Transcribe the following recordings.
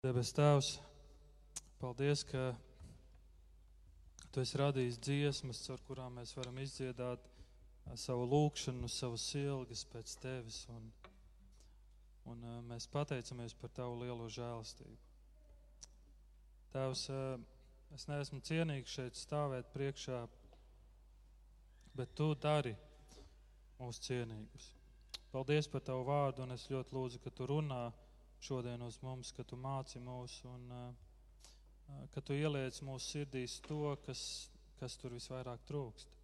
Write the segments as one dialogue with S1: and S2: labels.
S1: Debes Tēvs, paldies, ka Tu esi radījis dziesmas, ar kurām mēs varam izdziedāt savu lūgšanu, savas ilgas pēc Tevis. Un, un mēs pateicamies par Tavu lielo žēlastību. Tēvs, es neesmu cienīgs šeit stāvēt priekšā, bet Tu dari mūs cienīgus. Paldies par Tavu vārdu, un es ļoti lūdzu, ka Tu runā šodien uz mums, ka Tu māci mūs un uh, ka tu ieliec mūsu sirdīs to, kas, kas tur visvairāk trūkst.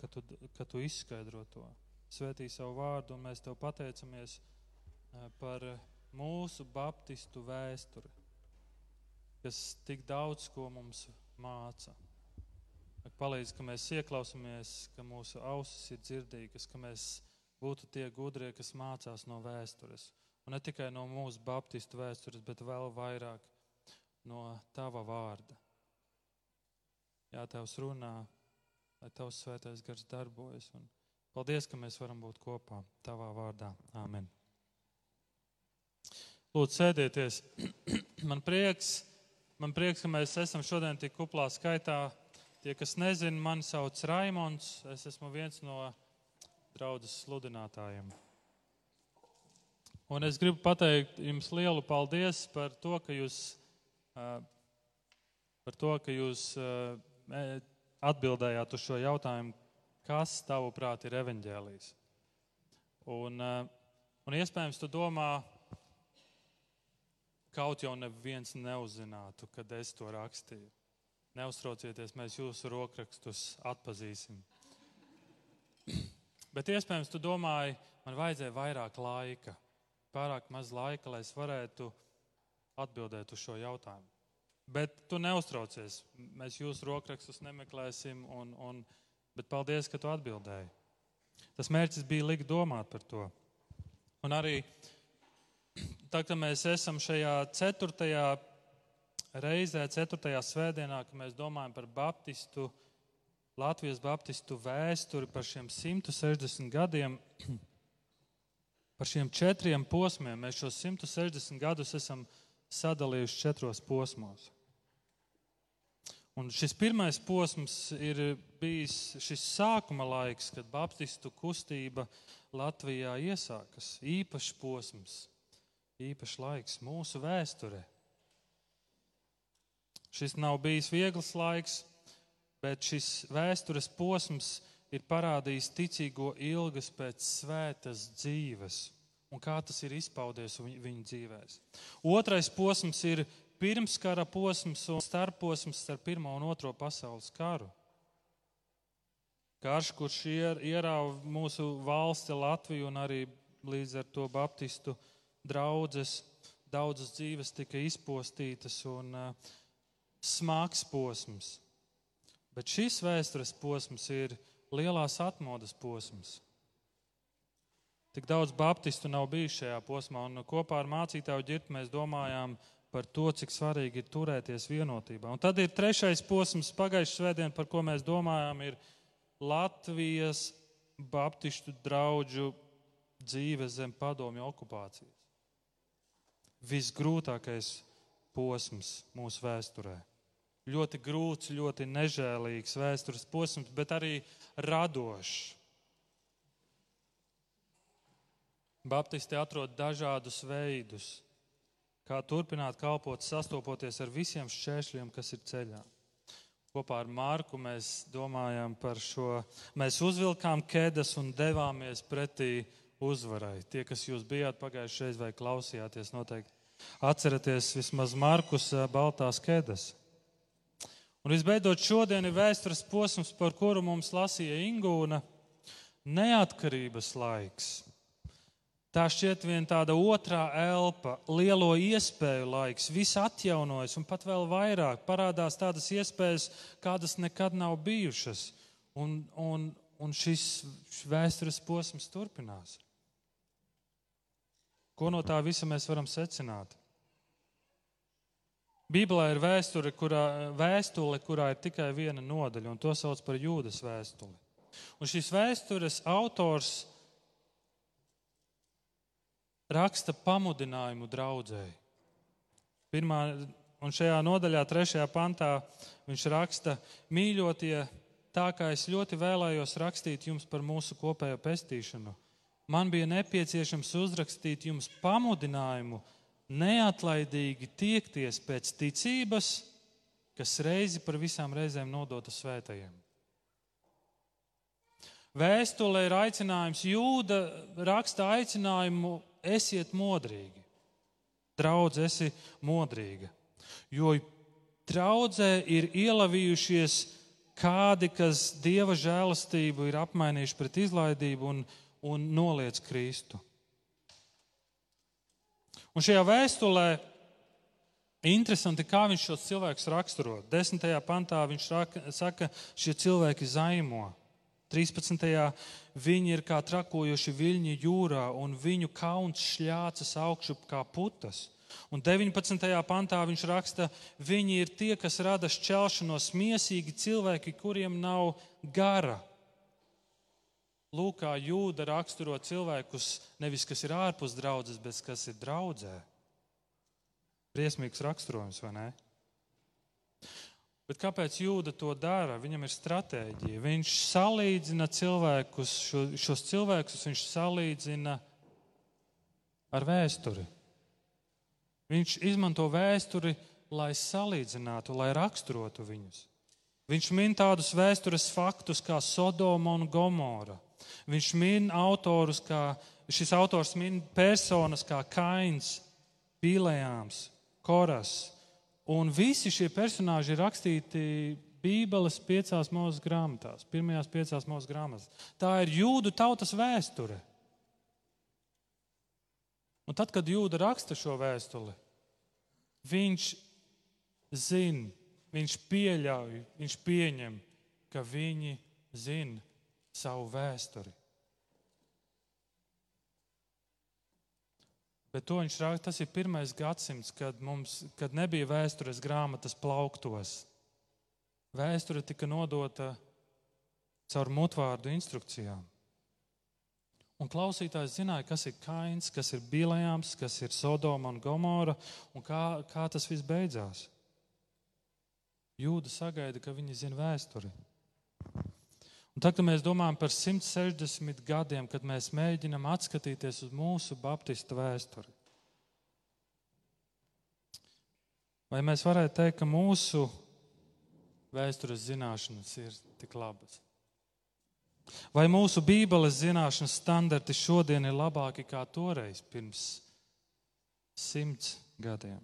S1: Ka tu, ka tu izskaidro to. Svētī savu vārdu, un mēs tev pateicamies par mūsu baptistu vēsturi, kas tik daudz ko mums māca. Palīdz, ka mēs ieklausāmies, ka mūsu ausis ir dzirdīgas, ka mēs būtu tie gudrie, kas mācās no vēstures. Un ne tikai no mūsu baptistu vēstures, bet vēl vairāk no tava vārda. Jā, tavs runā, lai tavs svētais gars darbojas. Un paldies, ka mēs varam būt kopā tavā vārdā. Āmen. Lūdzu, sēdieties. Man prieks, man prieks, ka mēs esam šodien tik kuplā skaitā. Tie, kas nezina, mani sauc Raimons. Es esmu viens no draudzes sludinātājiem. Un es gribu pateikt jums lielu paldies par to, ka jūs par to, ka jūs atbildējāt uz šo jautājumu, kas tavuprāt ir evaņģēlijs. Un, un iespējams, tu domā, kaut jau neviens neuzzinātu, kad es to rakstīju. Neuztraucieties, mēs jūsu rokrakstus atpazīsim. Bet iespējams, tu domāji, man vajadzēja vairāk laika, pārāk maz laika, lai es varētu atbildēt uz šo jautājumu. Bet tu neuztraucies. Mēs jūsu rokrakstus nemeklēsim, un, un, bet paldies, ka tu atbildēji. Tas mērķis bija likt domāt par to. Un arī tā, ka mēs esam šajā ceturtajā reizē, ceturtajā svētdienā, kad mēs domājam par Baptistu, Latvijas Baptistu vēsturi, par šiem 160 gadiem, par šiem četriem posmiem. Mēs šos 160 gadus esam sadalījuši četros posmos. Un šis pirmais posms ir bijis šis sākuma laiks, kad Baptistu kustība Latvijā iesākas. Īpašs posms, īpašs laiks mūsu vēsturē. Šis nav bijis viegls laiks, bet šis vēstures posms ir parādījis ticīgo ilgas pēc svētas dzīves un kā tas ir izpaudies viņu dzīvēs. Otrais posms ir pirmskara posms un starposms starp Pirmo un Otro pasaules karu. Karš, kurš ierāva mūsu valsti Latviju un arī līdz ar to Baptistu draudzes, daudzas dzīves tika izpostītas un uh, smags posms. Bet šis vēstures posms ir lielās atmodas posms. Tik daudz baptistu nav bijis šajā posmā, un kopā ar mācītāju ģirtu mēs domājām par to, cik svarīgi ir turēties vienotībā. Un tad ir trešais posms pagājušajā svētdienā, par ko mēs domājām, ir Latvijas baptistu draugu dzīve zem padomju okupācijas. Visgrūtākais posms mūsu vēsturē. Ļoti grūts, ļoti nežēlīgs vēstures posms, bet arī radošs. Baptisti atrod dažādus veidus, kā turpināt kalpot, sastopoties ar visiem šķēršļiem, kas ir ceļā. Kopā ar Mārku mēs domājām par šo. Mēs uzvilkām ķēdes un devāmies pretī uzvarai. Tie, kas jūs bijāt pagājušajā reizē vai klausījāties, noteikti atceraties vismaz Markus Baltās ķēdes. Un visbeidzot, šodien ir vēstures posms, par kuru mums lasīja Ingūna - neatkarības laiks. Tā šķiet viena tāda otrā elpa, lielo iespēju laiks, viss atjaunojas un pat vēl vairāk parādās tādas iespējas, kādas nekad nav bijušas. Un, un, un šis vēstures posms turpinās. Ko no tā visa mēs varam secināt? Bībelē ir vēsture, kurā, vēstule, kurā ir tikai viena nodaļa, un to sauc par jūdas vēstuli. Un šīs vēstures autors raksta pamudinājumu draudzēji. Pirmā, un šajā nodaļā, trešajā pantā, viņš raksta, mīļotie, tā kā es ļoti vēlējos rakstīt jums par mūsu kopējo pestīšanu. Man bija nepieciešams uzrakstīt jums pamudinājumu neatlaidīgi tiekties pēc ticības, kas reizi par visām reizēm nodota svētajiem. Vēstulē ir aicinājums, jūda raksta aicinājumu, esiet modrīgi. Draudz, esi modrīga. Jo draudzē ir ielavījušies kādi, kas dieva žēlastību ir apmainījuši pret izlaidību un, un noliec Kristu. Un šajā vēstulē interesanti, kā viņš šos cilvēkus raksturo. Desmitajā pantā viņš saka, šie cilvēki zaimo. 13. viņi ir kā trakojuši viļņi jūrā, un viņu kauns šļācas augšup kā putas. Un 19. pantā viņš raksta, viņi ir tie, kas rada šķelšanos, miesīgi cilvēki, kuriem nav gara. Lūk, kā jūda raksturo cilvēkus, nevis kas ir ārpus draudzes, bet kas ir draudzē. Briesmīgs raksturojums, vai ne? Bet kāpēc jūda to dara? Viņam ir stratēģija. Viņš salīdzina cilvēkus, šo, šos cilvēkus viņš salīdzina ar vēsturi. Viņš izmanto vēsturi, lai salīdzinātu, lai raksturotu viņus. Viņš min tādus vēstures faktus kā Sodoma un Gomora. Viņš min autorus, kā šis autors min personas kā Kains, Pīlējāms, Koras, Un visi šie personāļi ir rakstīti Bībeles piecās mūža grāmatās, pirmajās piecās mūža grāmatās. Tā ir jūdu tautas vēsture. Un tad, kad jūda raksta šo vēstuli, viņš zina, viņš pieļauj, viņš pieņem, ka viņi zina savu vēsturi. Bet to viņš raksta, tas ir pirmais gadsimts, kad, mums, kad nebija vēstures grāmatas plauktos. Vēsture tika nodota caur mutvārdu instrukcijām. Un klausītājs zināja, kas ir Kains, kas ir Bīlējāms, kas ir Sodoma un Gomora un kā, kā tas viss beidzās. Jūda sagaida, ka viņi zina vēsturi. Un tad, kad mēs domājam par 160 gadiem, kad mēs mēģinam atskatīties uz mūsu baptistu vēsturi, vai mēs varētu teikt, ka mūsu vēstures zināšanas ir tik labas? Vai mūsu Bībeles zināšanas standarti šodien ir labāki kā toreiz, pirms simts gadiem?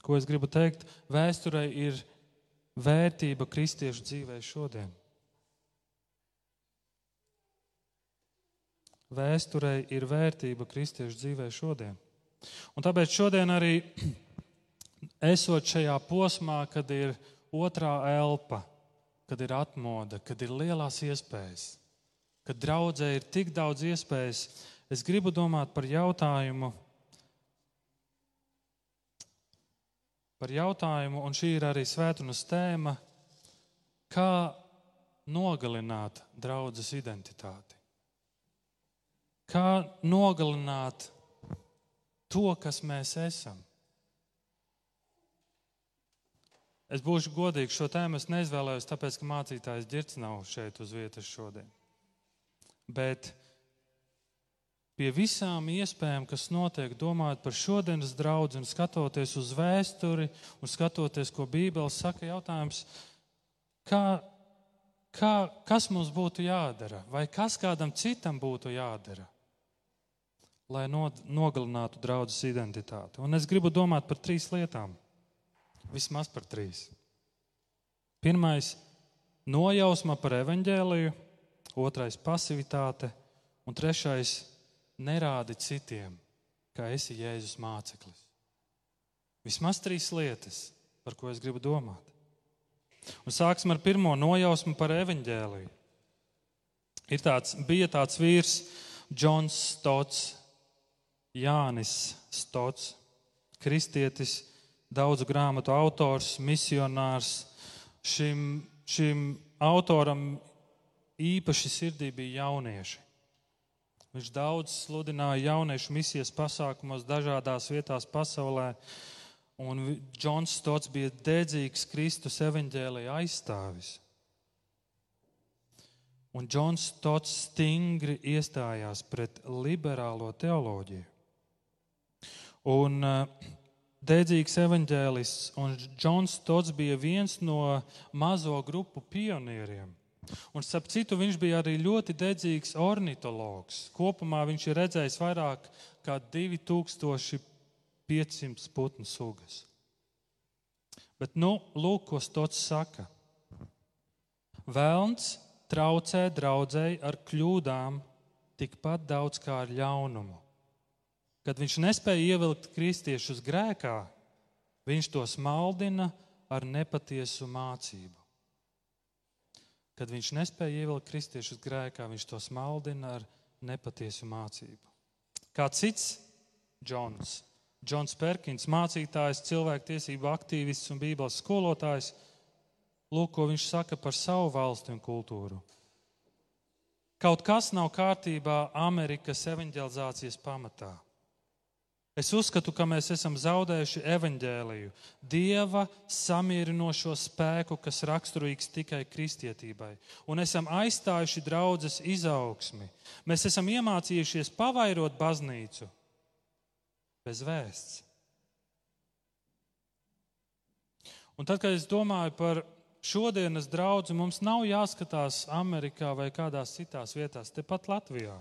S1: Ko es gribu teikt? Vēsturei ir vērtība kristiešu dzīvē šodien? Vēsturei ir vērtība kristiešu dzīvē šodien. Un tāpēc šodien arī esot šajā posmā, kad ir otrā elpa, kad ir atmoda, kad ir lielās iespējas, kad draudzē ir tik daudz iespējas, es gribu domāt par jautājumu, par jautājumu, un šī ir arī svētdienas tēma, kā nogalināt draudzes identitāti. Kā nogalināt to, kas mēs esam. Es būšu godīgs, šo tēmu es neizvēlējos, tāpēc, ka mācītājs Girts nav šeit uz vietas šodien. Bet pie visām iespējām, kas notiek, domājot par šodienas draugu skatoties uz vēsturi un skatoties, ko Bībele saka, jautājums, kā, kā, kas mums būtu jādara, vai kas kādam citam būtu jādara, lai nogalinātu draudzes identitāti. Un es gribu domāt par trīs lietām, vismaz par trīs. Pirmais - nojausma par evaņģēliju, otrais - pasivitāte, un trešais nerādi citiem, ka esi Jēzus māceklis. Vismaz trīs lietas, par ko es gribu domāt. Un sāksim ar pirmo nojausmu par evaņģēliju. Ir tāds, bija tāds vīrs, Džons Stots, Jānis Stots, kristietis, daudzu grāmatu autors, misionārs. Šim, šim autoram īpaši sirdī bija jaunieši. Viņš daudz sludināja jauniešu misijas pasākumos dažādās vietās pasaulē, un Džons Stots bija dedzīgs Kristus evaņģēlīja aizstāvis. Un Džons Stots stingri iestājās pret liberālo teoloģiju. Un uh, dedzīgs evaņģēlists, un Džons Stots bija viens no mazo grupu pionieriem Un, starp citu, viņš bija arī ļoti dedzīgs ornitologs. Kopumā viņš ir redzējis vairāk kā 2500 putnu sugas. Bet, nu, lūk, ko Stots saka. Vēlns traucē draudzēji ar kļūdām tikpat daudz kā ar ļaunumu. Kad viņš nespēja ievilkt kristiešus grēkā, viņš tos maldina ar nepatiesu mācību. Kad viņš nespēja ievilkt kristiešus grēkā, viņš tos maldina ar nepatiesu mācību. Kā cits Džons, Džons Perkins, mācītājs, cilvēktiesību aktīvists un bībeles skolotājs, lūk, ko viņš saka par savu valsti un kultūru. Kaut kas nav kārtībā Amerikas evanģelizācijas pamatā. Es uzskatu, ka mēs esam zaudējuši evaņģēliju, dieva samierinošo spēku, kas raksturīgs tikai kristietībai, un esam aizstājuši draudzes izaugsmi. Mēs esam iemācījušies pavairot baznīcu bez vēsts. Un tad, kad es domāju par šodienas draugu, mums nav jāskatās Amerikā vai kādās citās vietās, tepat Latvijā.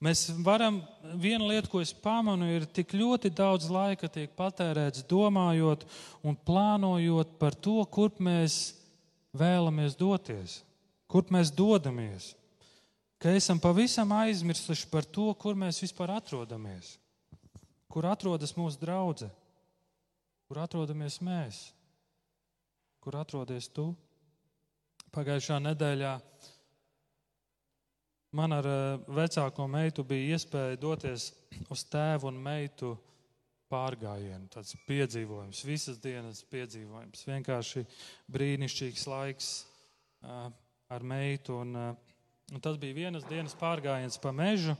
S1: Mēs varam, viena lieta, ko es pamanu, ir tik ļoti daudz laika tiek patērēts domājot un plānojot par to, kur mēs vēlamies doties, kur mēs dodamies. Ka esam pavisam aizmirsuši par to, kur mēs vispār atrodamies, kur atrodas mūsu draudzene, kur atrodamies mēs, kur atrodies tu. Pagājušā nedēļā Man ar eh, vecāko meitu bija iespēja doties uz tēvu un meitu pārgājienu, tāds piedzīvojums, visas dienas piedzīvojums. Vienkārši brīnišķīgs laiks uh, ar meitu. Un, uh, un tas bija vienas dienas pārgājiens pa mežu,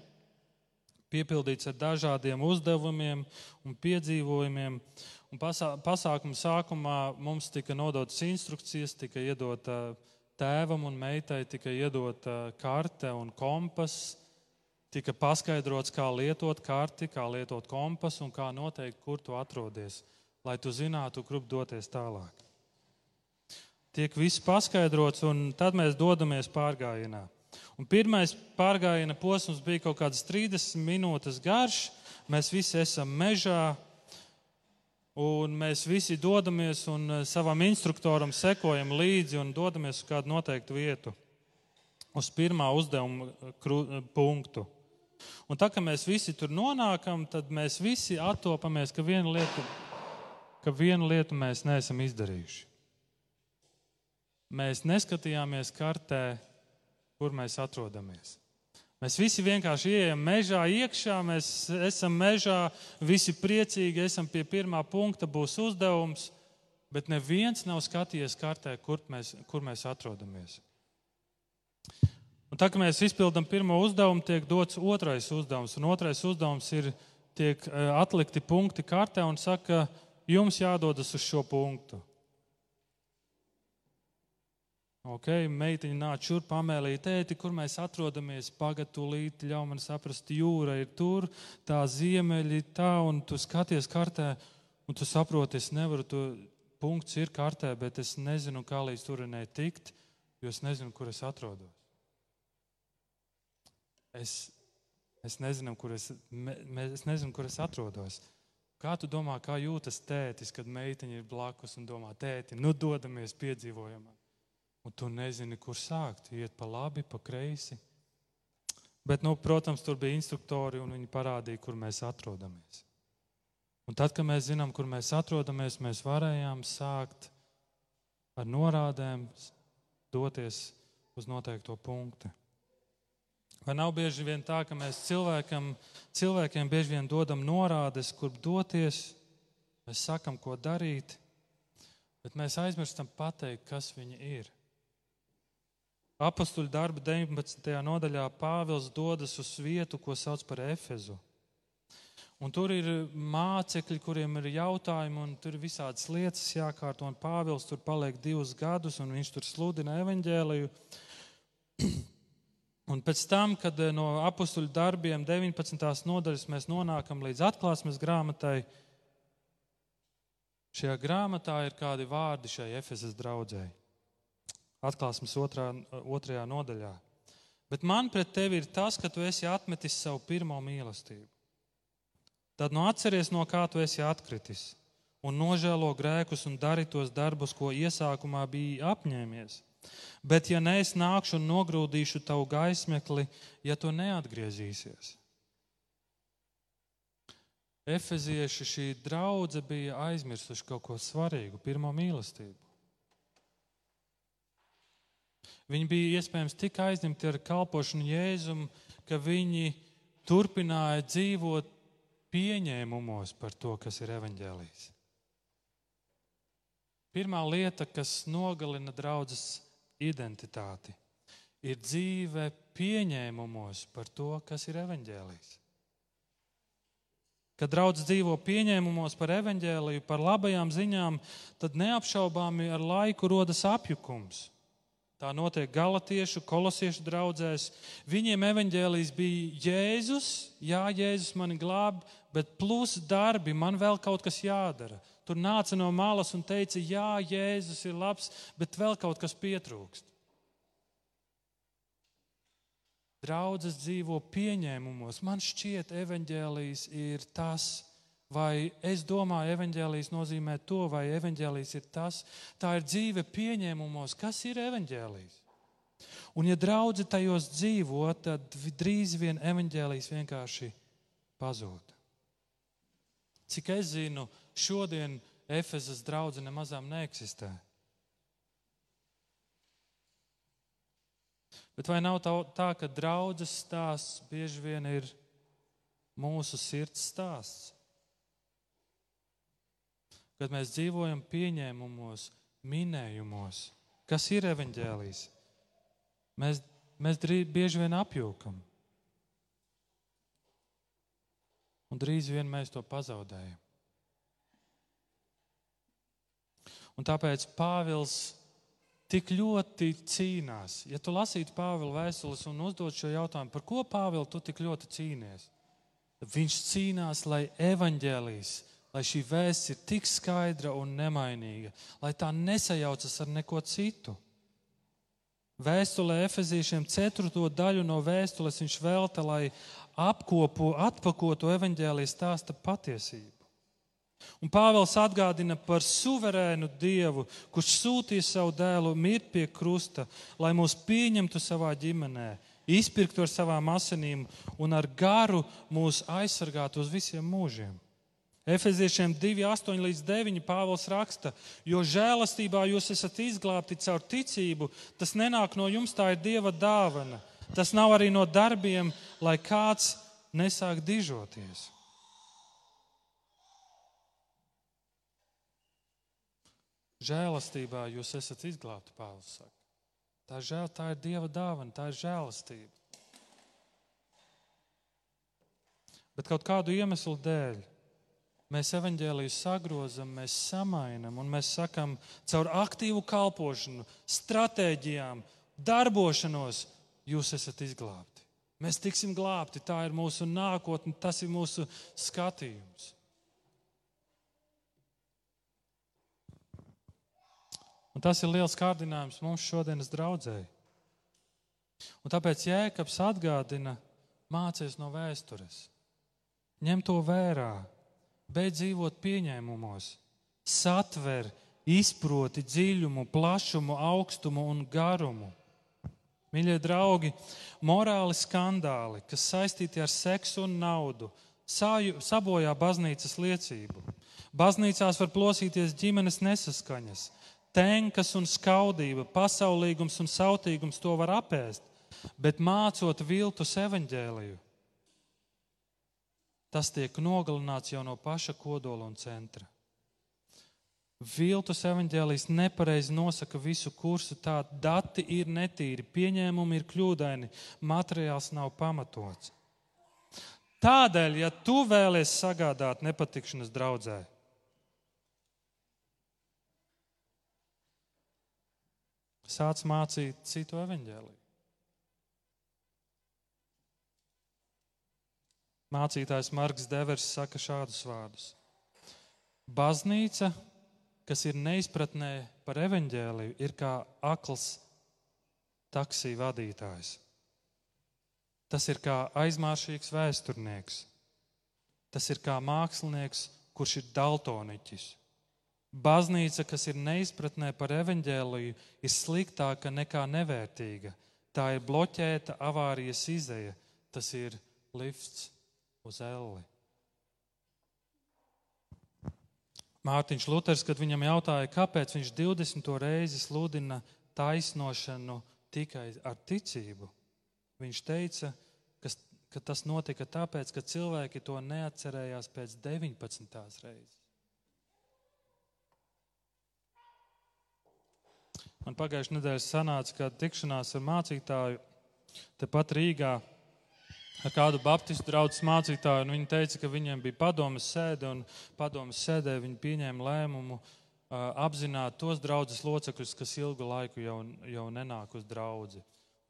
S1: piepildīts ar dažādiem uzdevumiem un piedzīvojumiem. Un pasā, pasākuma sākumā mums tika nodotas instrukcijas, tika iedota uh, tēvam un meitai tika iedota karte un kompass. Tika paskaidrots, kā lietot karti, kā lietot kompasu un kā noteikt, kur tu atrodies, lai tu zinātu, kur doties tālāk. Tiek viss paskaidrots, un tad mēs dodamies pārgājienā. Un pirmais pārgājiena posms bija kaut kāds 30 minūtes garš. Mēs visi esam mežā, Un mēs visi dodamies un eh, savam instruktoram sekojam līdzi un dodamies uz kādu noteiktu vietu, uz pirmā uzdevuma eh, eh, punktu. Un tā kā mēs visi tur nonākam, tad mēs visi attopamies, ka vienu lietu, ka vienu lietu mēs neesam izdarījuši. Mēs neskatījāmies kartē, kur mēs atrodamies. Mēs visi vienkārši ejam mežā iekšā, mēs esam mežā, visi priecīgi, esam pie pirmā punkta, būs uzdevums, bet neviens nav skatījies kartē, kur mēs, kur mēs atrodamies. Un tā kā mēs izpildām pirmo uzdevumu, tiek dots otrais uzdevums. Un otrais uzdevums ir, tiek eh, atlikti punkti kartē un saka, jums jādodas uz šo punktu. Ok, meitiņa nāca šurp, pamēlīja tēti, kur mēs atrodamies. Pagaidā tūlīt ļauj man saprast, jūra ir tur, tā ziemeļi tā, un tu skaties kartē, un tu saproti, es nevaru to punkts ir kartē, bet es nezinu, kā līdz turienei tikt, jo es nezinu, kur es atrodos. Es, es, nezinu, kur es, me, es nezinu, kur es atrodos. Kā tu domā, kā jūtas tētis, kad meitiņa ir blakus un domā, tēti, nu dodamies piedzīvojumā? Un tu nezini, kur sākt. Iet pa labi, pa kreisi. Bet, nu, protams, tur bija instruktori, un viņi parādīja, kur mēs atrodamies. Un tad, kad mēs zinām, kur mēs atrodamies, mēs varējām sākt ar norādēm doties uz noteikto punktu. Vai nav bieži vien tā, ka mēs cilvēkam, cilvēkiem bieži vien dodam norādes, kur doties, mēs sakam, ko darīt, bet mēs aizmirstam pateikt, kas viņi ir. Apostuļu darba 19. nodaļā Pāvils dodas uz vietu, ko sauc par Efezu. Un tur ir mācekļi, kuriem ir jautājumi, un tur ir visādas lietas jākārto. Pāvils tur paliek divus gadus, un viņš tur sludina evaņģēliju. Un pēc tam, kad eh, no apakstuļu darbiem 19. nodaļas mēs nonākam līdz atklāsmes grāmatai, šajā grāmatā ir kādi vārdi šai Efesas draudzēji. Atklāsmes otrā, otrajā nodaļā. Bet man pret tevi ir tas, ka tu esi atmetis savu pirmo mīlestību. Tad nu atceries, no kā tu esi atkritis, un nožēlo grēkus un dari tos darbus, ko iesākumā biji apņēmies. Bet, ja nē, es nākšu un nogrūdīšu tavu gaismekli, ja tu neatgriezīsies. Efezieši šī draudzene bija aizmirsuši kaut ko svarīgu, pirmo mīlestību. Viņi bija iespējams tik aizņemti ar kalpošanu Jēzum, ka viņi turpināja dzīvot pieņēmumos par to, kas ir evaņģēlijs. Pirmā lieta, kas nogalina draudzes identitāti, ir dzīve pieņēmumos par to, kas ir evaņģēlijs. Kad draudzes dzīvo pieņēmumos par evaņģēliju, par labajām ziņām, tad neapšaubāmi ar laiku rodas apjukums. Tā notiek galatiešu, kolosiešu draugzēs. Viņiem evaņģēlijs bija Jēzus, jā, Jēzus mani glāb, bet plus darbi, man vēl kaut kas jādara. Tur nāca no malas un teica, jā, Jēzus ir labs, bet vēl kaut kas pietrūkst. Draudzes dzīvo pieņēmumos. Man šķiet, evaņģēlijs ir tas, Vai es domāju, evanģēlijas nozīmē to, vai evanģēlijas ir tas, tā ir dzīve pieņēmumos, kas ir evanģēlijas. Un, ja draugi tajos dzīvo, tad drīz vien evanģēlijas vienkārši pazūd. Cik es zinu, šodien Efezas draudzene nemazām neeksistē. Bet vai nav tā, tā ka draudzes stāsts bieži vien ir mūsu sirds stāsts? Kad mēs dzīvojam pieņēmumos, minējumos, kas ir evaņģēlijs, mēs, mēs drīz, bieži vien apjūkam. Un drīz vien mēs to pazaudējam. Un tāpēc Pāvils tik ļoti cīnās. Ja tu lasītu Pāvila vēstules un uzdod šo jautājumu, par ko Pāvils tu tik ļoti cīnies, viņš cīnās, lai evaņģēlijs lai šī vēsts ir tik skaidra un nemainīga, lai tā nesajaucas ar neko citu. Vēstulē Efezīšiem ceturto daļu no vēstules viņš velta, lai apkopo, atpakotu evaņģēlijas stāsta patiesību. Un Pāvils atgādina par suverēnu Dievu, kurš sūtīja savu dēlu mirt pie krusta, lai mūs pieņemtu savā ģimenē, izpirktu ar savām asinīm un ar garu mūs aizsargātu uz visiem mūžiem. Efeziešiem 2, 8 līdz 9 Pāvils raksta, jo žēlastībā jūs esat izglābti caur ticību, tas nenāk no jums, tā ir Dieva dāvana. Tas nav arī no darbiem, lai kāds nesāk dižoties. Žēlastībā jūs esat izglābti, Pāvils saka. Tā, žēl, tā ir Dieva dāvana, tā ir žēlastība. Bet kaut kādu iemeslu dēļ mēs evaņģēliju sagrozam, mēs samainam un mēs sakam, caur aktīvu kalpošanu, stratēģijām, darbošanos, jūs esat izglābti. Mēs tiksim glābti, tā ir mūsu nākotne, tas ir mūsu skatījums. Un tas ir liels kārdinājums mums šodienas draudzēji. Un tāpēc Jēkabs atgādina, mācies no vēstures, ņem to vērā, beidz dzīvot pieņēmumos, satver, izproti dziļumu, plašumu, augstumu un garumu. Mīļie draugi, morāli skandāli, kas saistīti ar seksu un naudu, sabojā baznīcas liecību. Baznīcās var plosīties ģimenes nesaskaņas, tenkas un skaudība, pasaulīgums un sautīgums to var apēst, bet mācot viltus evaņģēliju tas tiek nogalināts jau no paša kodola un centra. Viltus evaņģēlijs nepareizi nosaka visu kursu. Tā dati ir netīri, pieņēmumi ir kļūdaini, materiāls nav pamatots. Tādēļ, ja tu vēlies sagādāt nepatikšanas draudzē, sāc mācīt citu evaņģēliju. Mācītājs Marks Devers saka šādus vārdus: Baznīca kas ir neizpratnē par evaņģēliju, ir kā akls taksī vadītājs. Tas ir kā aizmāršīgs vēsturnieks. Tas ir kā mākslinieks, kurš ir daltoniķis. Baznīca, kas ir neizpratnē par evaņģēliju, ir sliktāka nekā nevērtīga. Tā ir bloķēta avārijas izeja, tas ir lifts uz elli. Mārtiņš Luters, kad viņam jautāja, kāpēc viņš 20. reizi sludina taisnošanu tikai ar ticību, viņš teica, ka, ka tas notika tāpēc, ka cilvēki to neatcerējās pēc 19. reizes. Man pagājušajā nedēļā sanāca kāda tikšanās ar mācītāju tepat Rīgā ar kādu baptistu draugu mācītāju, un viņi teica, ka viņiem bija padomas sēde, un padomas sēdē viņi pieņēma lēmumu uh, apzināt tos draugus locekļus, kas ilgu laiku jau, jau nenāk uz draugu.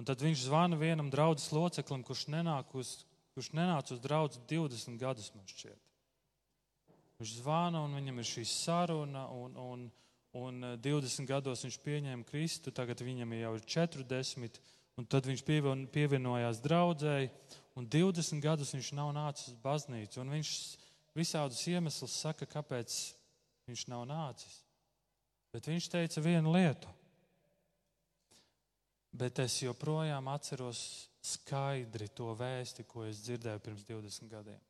S1: Un tad viņš zvana vienam draugu loceklim, kurš nenāk uz, kurš nenāca uz draugu 20 gadus, man šķiet. Viņš zvana, un viņam ir šī saruna, un, un, un 20 gados viņš pieņēma Kristu, tagad viņam jau ir 40, un tad viņš pievienojās draudzēji un 20 gadus viņš nav nācis uz baznīcu. Viņš visādus iemeslus saka, kāpēc viņš nav nācis. Bet viņš teica vienu lietu. Bet es joprojām atceros skaidri to vēsti, ko es dzirdēju pirms 20 gadiem.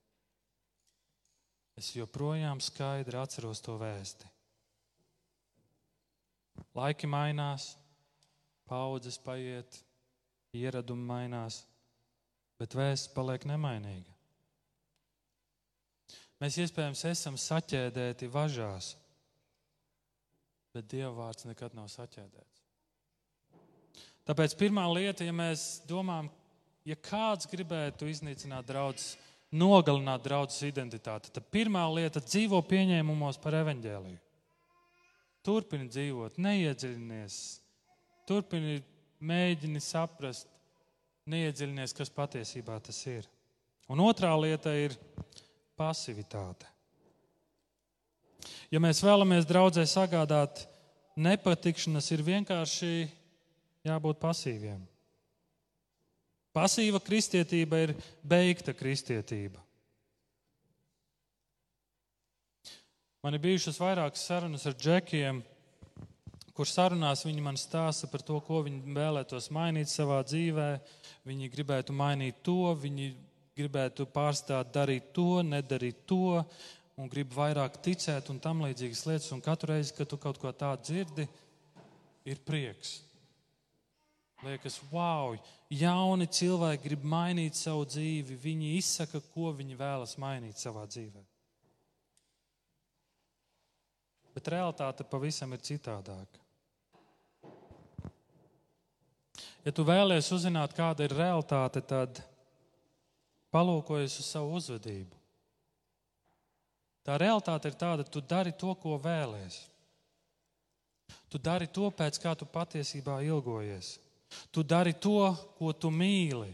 S1: Es joprojām skaidri atceros to vēsti. Laiki mainās, paudzes paiet, ieradumi mainās bet vēsts paliek nemainīga. Mēs iespējams esam saķēdēti važās, bet Dieva vārds nekad nav saķēdēts. Tāpēc pirmā lieta, ja mēs domājam, ja kāds gribētu iznīcināt draudzes, nogalināt draudzes identitāti, tad pirmā lieta - dzīvo pieņēmumos par evaņģēliju. Turpini dzīvot, neiedziļinies, turpini mēģini saprast, neiedziļinies, kas patiesībā tas ir. Un otrā lieta ir pasivitāte. Ja mēs vēlamies draudzē sagādāt nepatikšanas, ir vienkārši jābūt pasīviem. Pasīva kristietība ir beigta kristietība. Man ir bijušas vairākas sarunas ar džekiem, kur sarunās viņi man stāsta par to, ko viņi vēlētos mainīt savā dzīvēm viņi gribētu mainīt to, viņi gribētu pārstāt darīt to, nedarīt to, un grib vairāk ticēt un tam līdzīgas lietas. Un katru reizi, kad tu kaut ko tādu dzirdi, ir prieks. Liekas, wow, jauni cilvēki grib mainīt savu dzīvi. Viņi izsaka, ko viņi vēlas mainīt savā dzīvē. Bet realitāte pavisam ir citādāka. Ja tu vēlies uzzināt, kāda ir realitāte, tad palūkojies uz savu uzvedību. Tā realitāte ir tāda, tu dari to, ko vēlēs. Tu dari to, pēc kā tu patiesībā ilgojies. Tu dari to, ko tu mīli.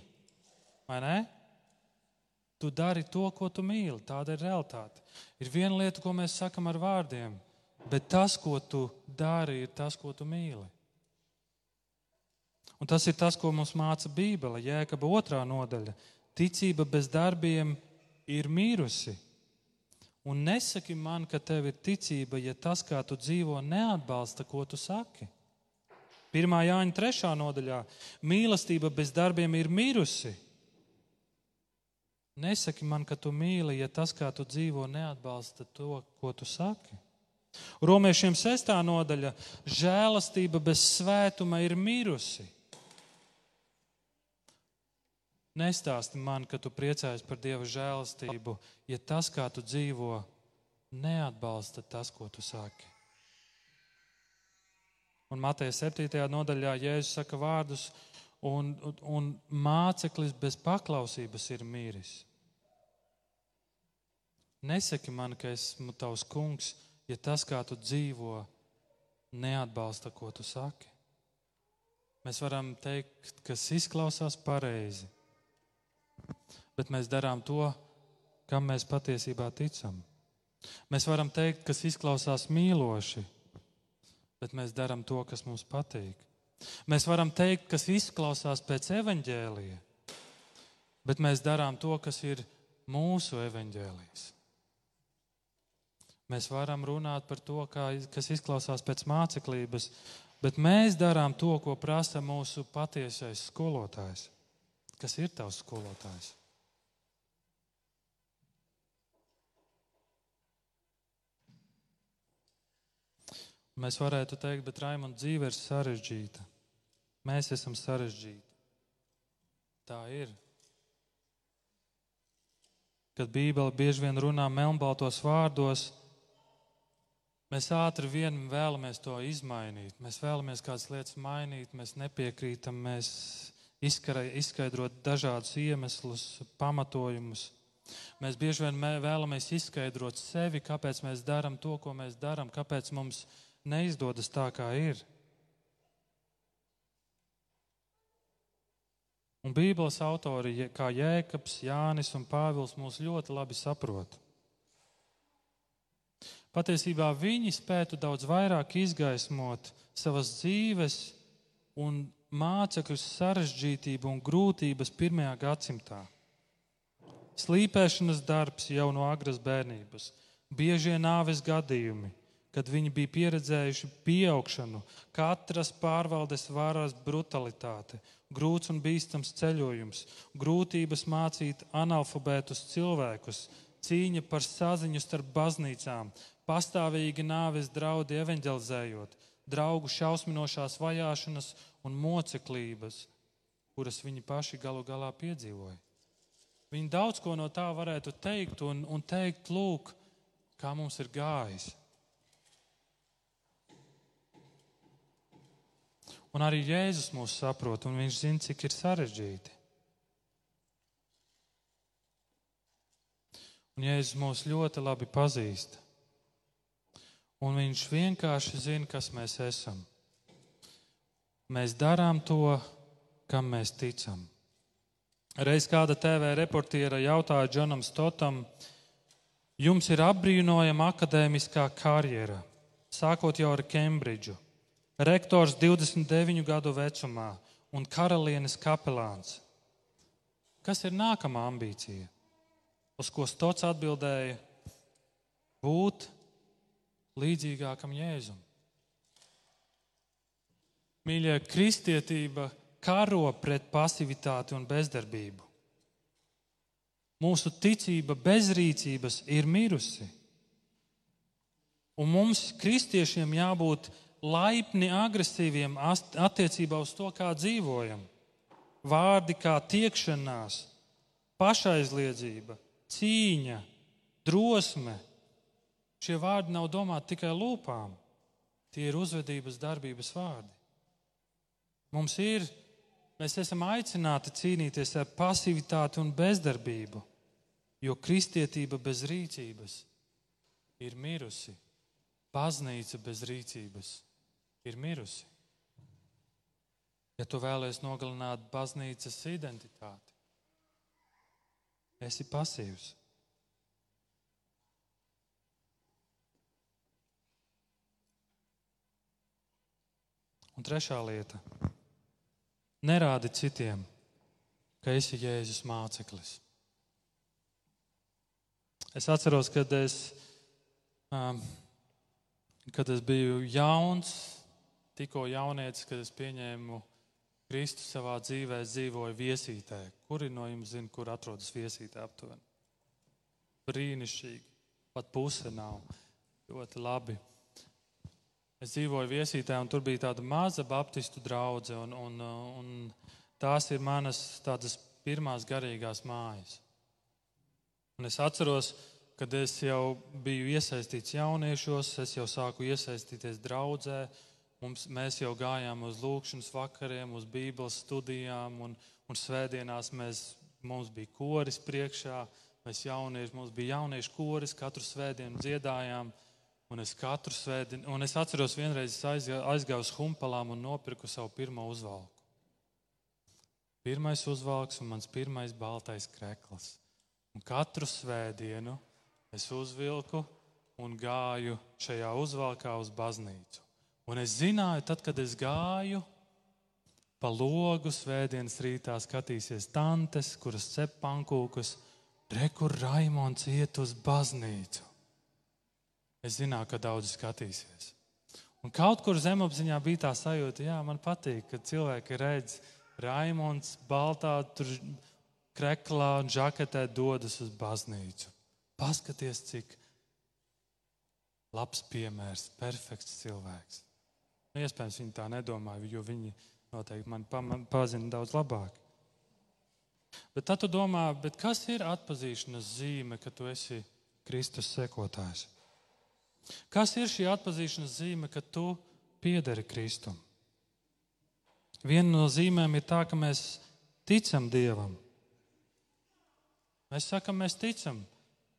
S1: Vai ne? Tu dari to, ko tu mīli. Tāda ir realitāte. Ir viena lieta, ko mēs sakam ar vārdiem, bet tas, ko tu dari, ir tas, ko tu mīli. Un tas ir tas, ko mums māca Bībele, Jēkaba otrā nodaļa. Ticība bez darbiem ir mīrusi. Un nesaki man, ka tev ir ticība, ja tas, kā tu dzīvo, neatbalsta, ko tu saki. 1. Jāņa 3. nodaļā - mīlestība bez darbiem ir mirusi. Nesaki man, ka tu mīli, ja tas, kā tu dzīvo, neatbalsta to, ko tu saki. Romiešiem 6. nodaļa - žēlastība bez svētuma ir mirusi. Nestāsti man, ka tu priecājies par Dieva žēlastību, ja tas, kā tu dzīvo, neatbalsta tas, ko tu saki. Un Mateja 7. nodaļā Jēzus saka vārdus, un, un, un māceklis bez paklausības ir mīris. Nesaki man, ka esmu tavs kungs, ja tas, kā tu dzīvo, neatbalsta, ko tu saki. Mēs varam teikt, kas izklausās pareizi, bet mēs darām to, kam mēs patiesībā ticam. Mēs varam teikt, kas izklausās mīloši, bet mēs darām to, kas mums patīk. Mēs varam teikt, kas izklausās pēc evaņģēlija, bet mēs darām to, kas ir mūsu evaņģēlijs. Mēs varam runāt par to, kā, kas izklausās pēc māceklības, bet mēs darām to, ko prasa mūsu patiesais skolotājs. Kas ir tavs skolotājs? Mēs varētu teikt, bet Raimond dzīve ir sarežģīta. Mēs esam sarežģīti. Tā ir. Kad Bībele bieži vien runā melnbaltos vārdos, mēs ātri vien vēlamies to izmainīt. Mēs vēlamies kādas lietas mainīt, mēs nepiekrītam, mēs izskaidrot dažādus iemeslus, pamatojumus. Mēs bieži vien vēlamies izskaidrot sevi, kāpēc mēs darām to, ko mēs darām, kāpēc mums ir neizdodas tā, kā ir. Un Bībeles autori, kā Jēkabs, Jānis un Pāvils, mūs ļoti labi saprot. Patiesībā viņi spētu daudz vairāk izgaismot savas dzīves un mācekļu sarežģītību un grūtības pirmajā gadsimtā. Slīpēšanas darbs jau no agras bērnības, biežie nāves gadījumi, kad viņi bija pieredzējuši pieaugšanu, katras pārvaldes varas brutalitāte, grūts un bīstams ceļojums, grūtības mācīt analfabētus cilvēkus, cīņa par saziņu starp baznīcām, pastāvīgi nāves draudi evanģelizējot, draugu šausminošās vajāšanas un moceklības, kuras viņi paši galu galā piedzīvoja. Viņi daudz ko no tā varētu teikt un, un teikt, lūk, kā mums ir gājis. Un arī Jēzus mūs saprot, un viņš zina, cik ir sarežģīti. Un Jēzus mūs ļoti labi pazīst. Un viņš vienkārši zina, kas mēs esam. Mēs darām to, kam mēs ticam. Reiz kāda TV reportiera jautāja Džonam Stotam, jums ir apbrīnojama akadēmiskā karjera, sākot jau ar Kembridžu rektors 29 gadu vecumā un karalienes kapelāns. Kas ir nākamā ambīcija? Uz ko Stots atbildēja: būt līdzīgākam Jēzum. Mīļie, kristietība karo pret pasivitāti un bezdarbību. Mūsu ticība bez rīcības ir mirusi. Un mums, kristiešiem, jābūt laipni agresīviem attiecībā uz to, kā dzīvojam. Vārdi kā tiekšanās, pašaizliedzība, cīņa, drosme. Šie vārdi nav domāti tikai lūpām, tie ir uzvedības darbības vārdi. Mums ir, mēs esam aicināti cīnīties ar pasivitāti un bezdarbību, jo kristietība bez rīcības ir mirusi. Baznīca bez rīcības ir mirusi. Ja tu vēlies nogalināt baznīcas identitāti, esi pasīvs. Un trešā lieta - nerādi citiem, ka esi Jēzus māceklis. Es atceros, kad es, um, kad es biju jauns, tikko jaunietis, kad es pieņēmu Kristu savā dzīvē, dzīvoju viesītē. Kuri no jums zina, kur atrodas viesītē aptuveni? Brīnišķīgi. Pat puse nav. Ļoti labi. Es dzīvoju viesītē, un tur bija tāda maza baptistu draudzene, un, un, un tās ir manas tādas pirmās garīgās mājas. Un es atceros, kad es jau biju iesaistīts jauniešos, es jau sāku iesaistīties draudzē, mums, mēs jau gājām uz lūkšanas vakariem, uz Bībeles studijām, un, un svētdienās mēs, mums bija koris priekšā. Mēs jaunieši, mums bija jauniešu koris, katru svētdienu dziedājām. Un es katru svētdienu, un es atceros, vienreiz aizgāju uz humpalām un nopirku savu pirmo uzvalku. Pirmais uzvalks un mans pirmais baltais krekls. Un katru svētdienu es uzvilku un gāju šajā uzvalkā uz baznīcu. Un es zināju, tad, kad es gāju pa logu svētdienas rītā, skatīsies tantes, kuras cep pankūkus, rekur Raimons iet uz baznīcu. Es zināju, ka daudzi skatīsies. Un kaut kur zemapziņā bija tā sajūta, jā, man patīk, ka cilvēki redz Raimons baltā, tur kreklā un žaketē dodas uz baznīcu. Paskaties, cik labs piemērs, perfekts cilvēks. Nu, iespējams, viņi tā nedomāja, jo viņi noteikti mani pazina daudz labāk. Bet tad tu domā, kas ir atpazīšanas zīme, ka tu esi Kristus sekotājs? Kas ir šī atpazīšanas zīme, ka tu piederi Kristum? Viena no zīmēm ir tā, ka mēs ticam Dievam. Mēs sakam, mēs ticam,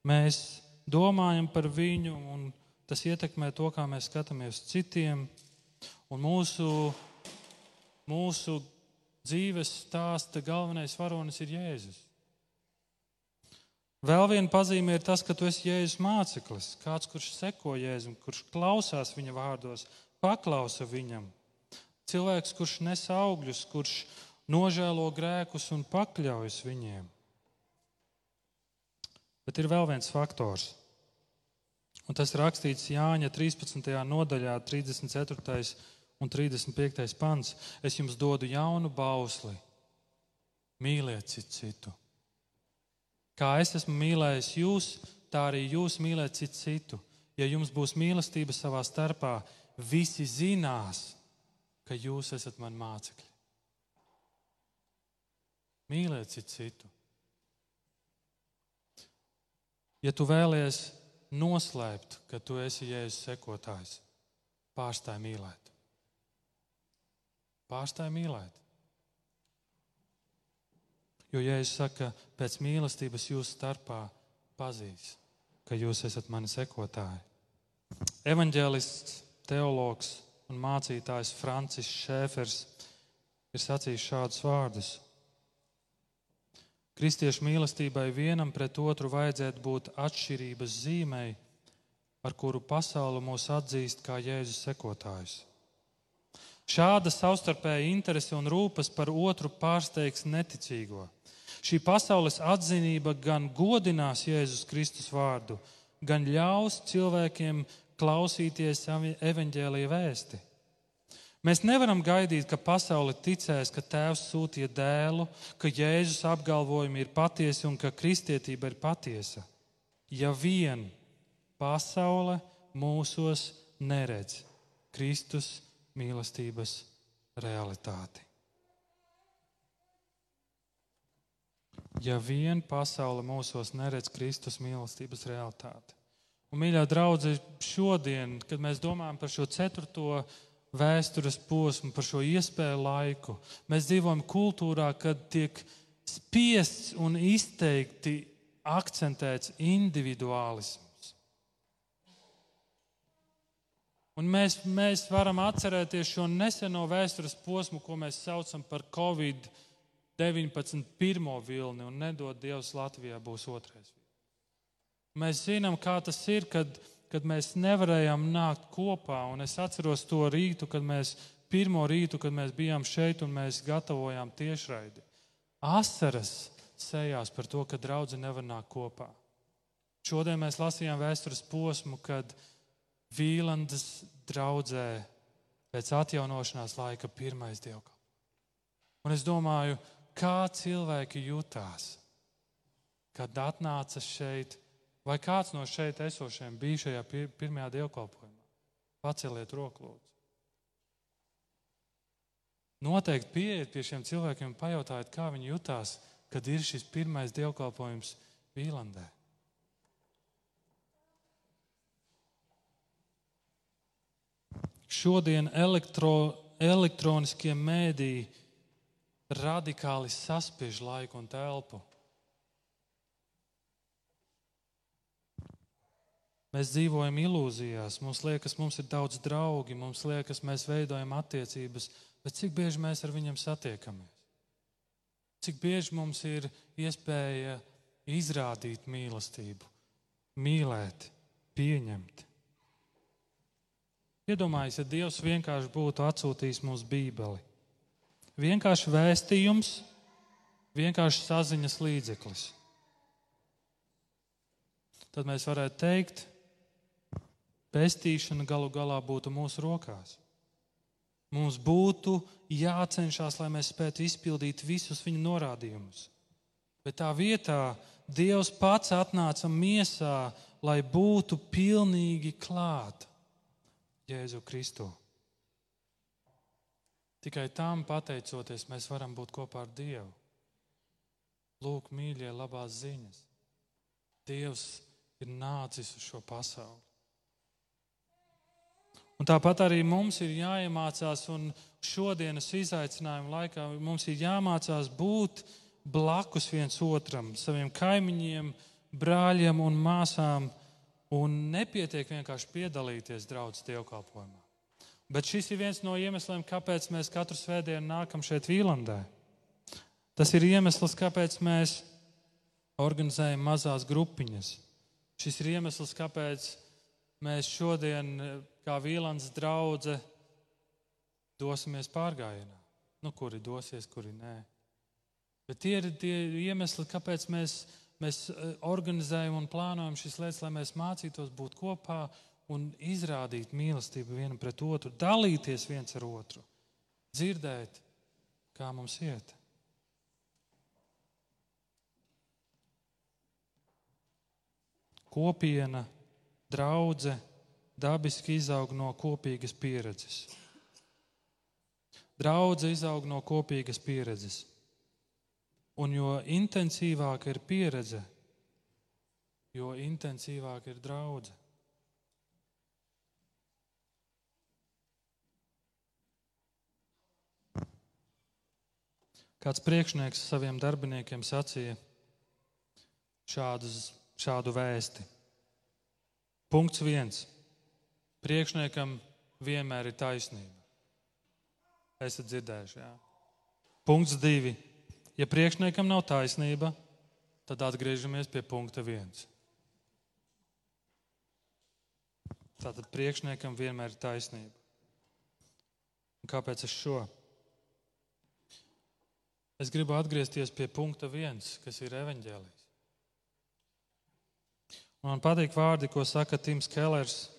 S1: mēs domājam par viņu, un tas ietekmē to, kā mēs skatāmies citiem. Un mūsu, mūsu dzīves stāsta galvenais varonis ir Jēzus. Vēl viena pazīme ir tas, ka tu esi Jēzus māceklis, kāds, kurš seko Jēzum, kurš klausās viņa vārdos, paklausa viņam. Cilvēks, kurš nes augļus, kurš nožēlo grēkus un pakļaujas viņiem. Bet ir vēl viens faktors. Un tas rakstīts Jāņa 13. nodaļā, 34. un 35. pants. Es jums dodu jaunu bausli. Mīliet citu citu Kā es esmu mīlējis jūs, tā arī jūs mīlēt citu citu. Ja jums būs mīlestība savā starpā, visi zinās, ka jūs esat mani mācekļi. Mīliet citu citu. Ja tu vēlies noslēpt, ka tu esi Jēzus sekotājs, pārstāj mīlēt. Pārstāj mīlēt. Jo Jēzus saka, pēc mīlestības jūsu starpā pazīs, ka jūs esat mani sekotāji. Evanģēlists, teologs un mācītājs Francis Šēfers ir sacījis šādus vārdus. Kristiešu mīlestībai vienam pret otru vajadzētu būt atšķirības zīmei, ar kuru pasaule mūs atzīst kā Jēzus sekotājus. Šāda savstarpēja interese un rūpes par otru pārsteigs neticīgo. Šī pasaules atzinība gan godinās Jēzus Kristus vārdu, gan ļaus cilvēkiem klausīties evaņģēlīja vēsti. Mēs nevaram gaidīt, ka pasaule ticēs, ka Tēvs sūtīja dēlu, ka Jēzus apgalvojumi ir patiesi un ka kristietība ir patiesa. Ja vien pasaule mūsos neredz Kristus mīlestības realitāti. Ja vien pasaule mūsos neredz Kristus mīlestības realitāti. Un, mīļā draudzene, šodien, kad mēs domājam par šo ceturto vēstures posmu, par šo iespēju laiku, mēs dzīvojam kultūrā, kad tiek spiests un izteikti akcentēts individuālisms. Un mēs, mēs varam atcerēties šo neseno vēstures posmu, ko mēs saucam par Covid-19 pirmo vilni, un nedod Dievs Latvijā būs otrais. Mēs zinām, kā tas ir, kad, kad mēs nevarējām nākt kopā. Un es atceros to rītu, kad mēs pirmo rītu, kad mēs bijām šeit un mēs gatavojām tiešraidi. Asaras sejās par to, ka draugi nevar nākt kopā. Šodien mēs lasījām vēstures posmu, kad Vīlandes draudzē pēc atjaunošanās laika pirmais dievkalpojums. Un es domāju, kā cilvēki jutās, kad atnāca šeit, vai kāds no šeit esošiem bija šajā pirmajā dievkalpojumā. Paceliet roku, lūdzu. Noteikti pieiet pie šiem cilvēkiem un pajautājiet, kā viņi jutās, kad ir šis pirmais dievkalpojums Vīlandē. šodien elektro, elektroniskie mēdīji radikāli saspiež laiku un telpu. Mēs dzīvojam ilūzijās, mums liekas, mums ir daudz draugi, mums liekas, mēs veidojam attiecības, bet cik bieži mēs ar viņiem satiekamies? Cik bieži mums ir iespēja izrādīt mīlestību, mīlēt, pieņemt? Iedomājieties, ja Dievs vienkārši būtu atsūtījis mums Bībeli. Vienkārši vēstījums, vienkārši saziņas līdzeklis. Tad mēs varētu teikt, pestīšana galu galā būtu mūsu rokās. Mums būtu jācenšas, lai mēs spētu izpildīt visus viņa norādījumus. Bet tā vietā Dievs pats atnāca miesā, lai būtu pilnīgi klāta Jēzu Kristu. Tikai tam pateicoties, mēs varam būt kopā ar Dievu. Lūk, mīļie, labās ziņas. Dievs ir nācis uz šo pasauli. Un tāpat arī mums ir jāiemācās, un šodienas izaicinājuma laikā mums ir jāmācās būt blakus viens otram, saviem kaimiņiem, brāļiem un māsām. Un nepietiek vienkārši piedalīties draudzes dievkalpojumā. Bet šis ir viens no iemesliem, kāpēc mēs katru svētdienu nākam šeit Vīlandē. Tas ir iemesls, kāpēc mēs organizējam mazās grupiņas. Šis ir iemesls, kāpēc mēs šodien kā Vīlāns draudzē dosimies pārgājienā. Nu, kuri dosies, kuri nē. Bet tie ir tie iemesli, kāpēc mēs, mēs eh, organizējam un plānojam šīs lietas, lai mēs mācītos būt kopā un izrādīt mīlestību vienam pret otru, dalīties viens ar otru, dzirdēt, kā mums iet. Kopiena, draudzene dabiski izaug no kopīgas pieredzes. Draudze izaug no kopīgas pieredzes. Un jo intensīvāka ir pieredze, jo intensīvāka ir draudzene. Kāds priekšnieks saviem darbiniekiem sacīja šādus, šādu vēsti. Punkts viens priekšniekam vienmēr ir taisnība. Esat dzirdējuši, jā. Punkts divi. Ja priekšniekam nav taisnība, tad atgriežamies pie punkta viens. Tātad priekšniekam vienmēr ir taisnība. Un kāpēc es šo? Es gribu atgriezties pie punkta viens, kas ir evaņģēlijs. Man patīk vārdi, ko saka Tims Kellers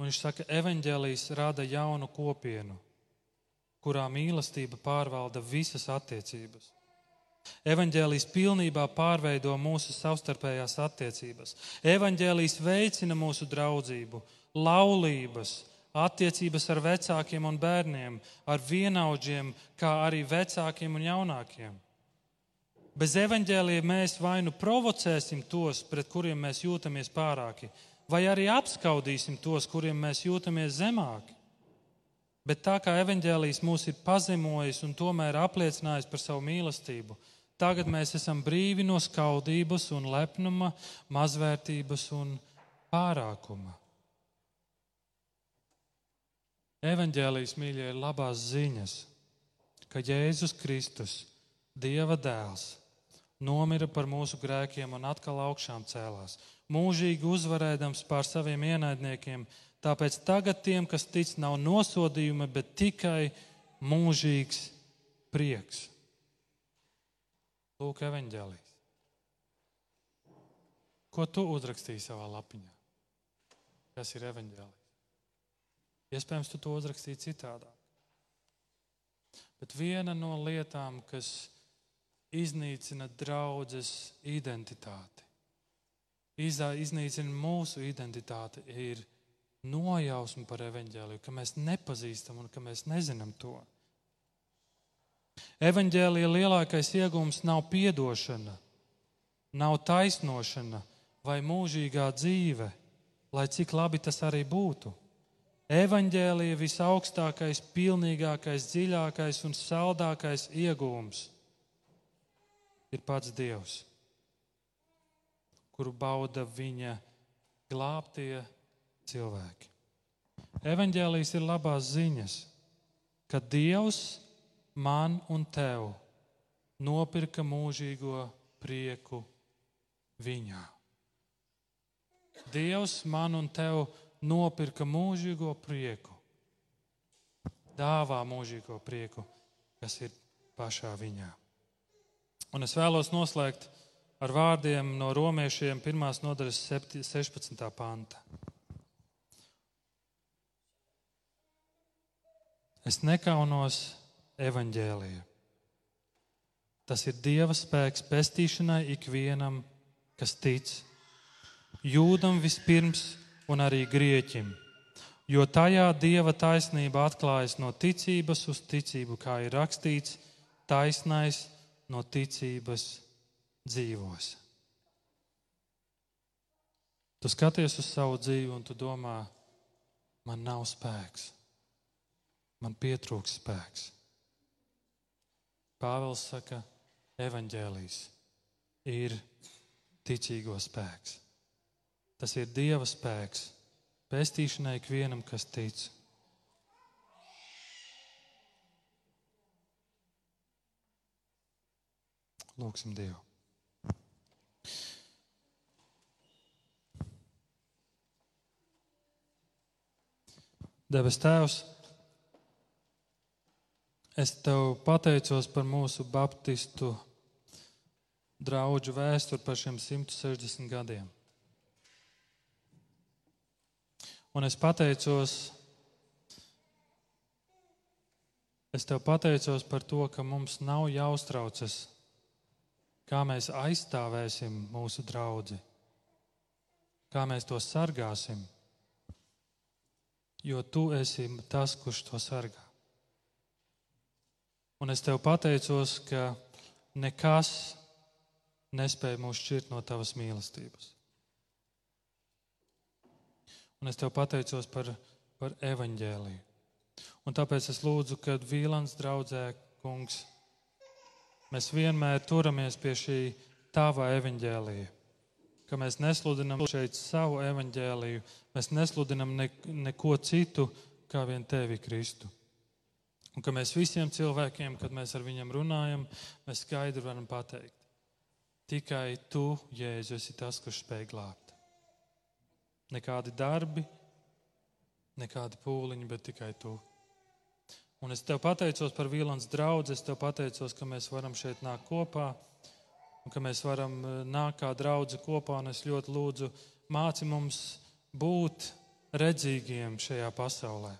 S1: viņš saka, ka evaņģēlijas rada jaunu kopienu, kurā mīlestība pārvalda visas attiecības. Evanģēlijas pilnībā pārveido mūsu savstarpējās attiecības. Evanģēlijas veicina mūsu draudzību, laulības, attiecības ar vecākiem un bērniem, ar vienaudžiem, kā arī vecākiem un jaunākiem. Bez evaņģēlija mēs vai nu provocēsim tos, pret kuriem mēs jūtamies pārāki, vai arī apskaudīsim tos, kuriem mēs jūtamies zemāki. Bet tā kā evanģēlijas mūs ir pazemojis un tomēr apliecinājis par savu mīlestību, tagad mēs esam brīvi no skaudības un lepnuma, mazvērtības un pārākuma. Evanģēlijas mīļie ir labās ziņas, ka Jēzus Kristus, Dieva dēls, nomira par mūsu grēkiem un atkal augšām cēlās mūžīgi uzvarēdams pār saviem ienaidniekiem. Tāpēc tagad tiem, kas tic, nav nosodījuma, bet tikai mūžīgs prieks. Lūk, evanģēlijas. Ko tu uzrakstīji savā lapiņā? Kas ir evanģēlijas? Iespējams, tu to uzrakstīji citādāk. Bet viena no lietām, kas iznīcina draudzes identitāti, iznīcina mūsu identitāti, ir nojausma par evaņģēliju, ka mēs nepazīstam un ka mēs nezinām to. Evanģēlija lielākais iegūms nav piedošana, nav taisnošana vai mūžīgā dzīve, lai cik labi tas arī būtu. Evanģēlija visaugstākais, pilnīgākais, dziļākais un saldākais iegūms ir pats Dievs, kuru bauda viņa glābtie cilvēki. Evanģēlijas ir labās ziņas, ka Dievs man un tev nopirka mūžīgo prieku viņā. Dievs man un tev nopirka mūžīgo prieku, dāvā mūžīgo prieku, kas ir pašā viņā. Un es vēlos noslēgt ar vārdiem no romiešiem 1. nodaļas 16. panta. Es nekaunos evaņģēliju. Tas ir Dieva spēks pestīšanai ikvienam, kas tic, jūdam vispirms un arī grieķim, jo tajā Dieva taisnība atklājas no ticības uz ticību, kā ir rakstīts, taisnais no ticības dzīvos. Tu skaties uz savu dzīvi un tu domā, man nav spēks, man pietrūks spēks. Pāvils saka, evaņģēlijas ir ticīgo spēks. Tas ir Dieva spēks, pestīšanai ikvienam, kas tic. Lūksim Dievu. Debes Tēvs, es Tev pateicos par mūsu baptistu draugu vēsturi par šiem 160 gadiem. Un es pateicos, es Tev pateicos par to, ka mums nav jāuztraucas kā mēs aizstāvēsim mūsu draugu, kā mēs to sargāsim, jo tu esi tas, kurš to sargā. Un es tev pateicos, ka nekas nespēja mūs šķirt no tavas mīlestības. Un es tev pateicos par, par evaņģēliju. Un tāpēc es lūdzu, kad Vīlans draudzē, kungs, mēs vienmēr turamies pie šī tava evaņģēlīja. Ka mēs nesludinam šeit savu evaņģēlīju, mēs nesludinam ne, neko citu kā vien tevi, Kristu. Un ka mēs visiem cilvēkiem, kad mēs ar viņiem runājam, mēs skaidri varam pateikt, tikai tu, Jēzu, esi tas, kurš spēj glābt. Nekādi darbi, nekādi pūliņi, bet tikai tu. Un es tev pateicos par Vīlāns draugu. Es tev pateicos, ka mēs varam šeit nākt kopā un ka mēs varam eh, nākt kā draugi kopā. Es ļoti lūdzu, māci mums būt redzīgiem šajā pasaulē.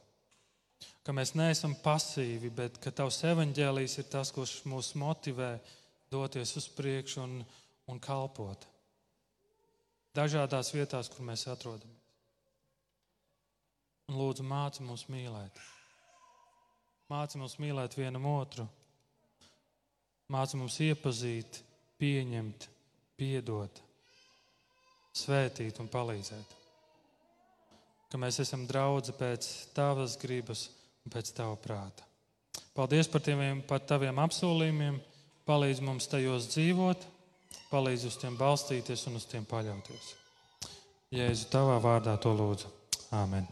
S1: Ka mēs neesam pasīvi, bet ka tavs evaņģēlijs ir tas, kurš mūs motivē doties uz priekšu un, un kalpot. Dažādās vietās, kur mēs atrodamies. Un lūdzu, māci mums mīlēt. Māci mums mīlēt vienam otru, māci mums iepazīt, pieņemt, piedot, svētīt un palīdzēt. Ka mēs esam draugi pēc tavas gribas un pēc tava prāta. Paldies par, tiem, par taviem apsolījumiem, palīdz mums tajos dzīvot, palīdz uz tiem balstīties un uz tiem paļauties. Jēzu, tavā vārdā to lūdzu. Āmen!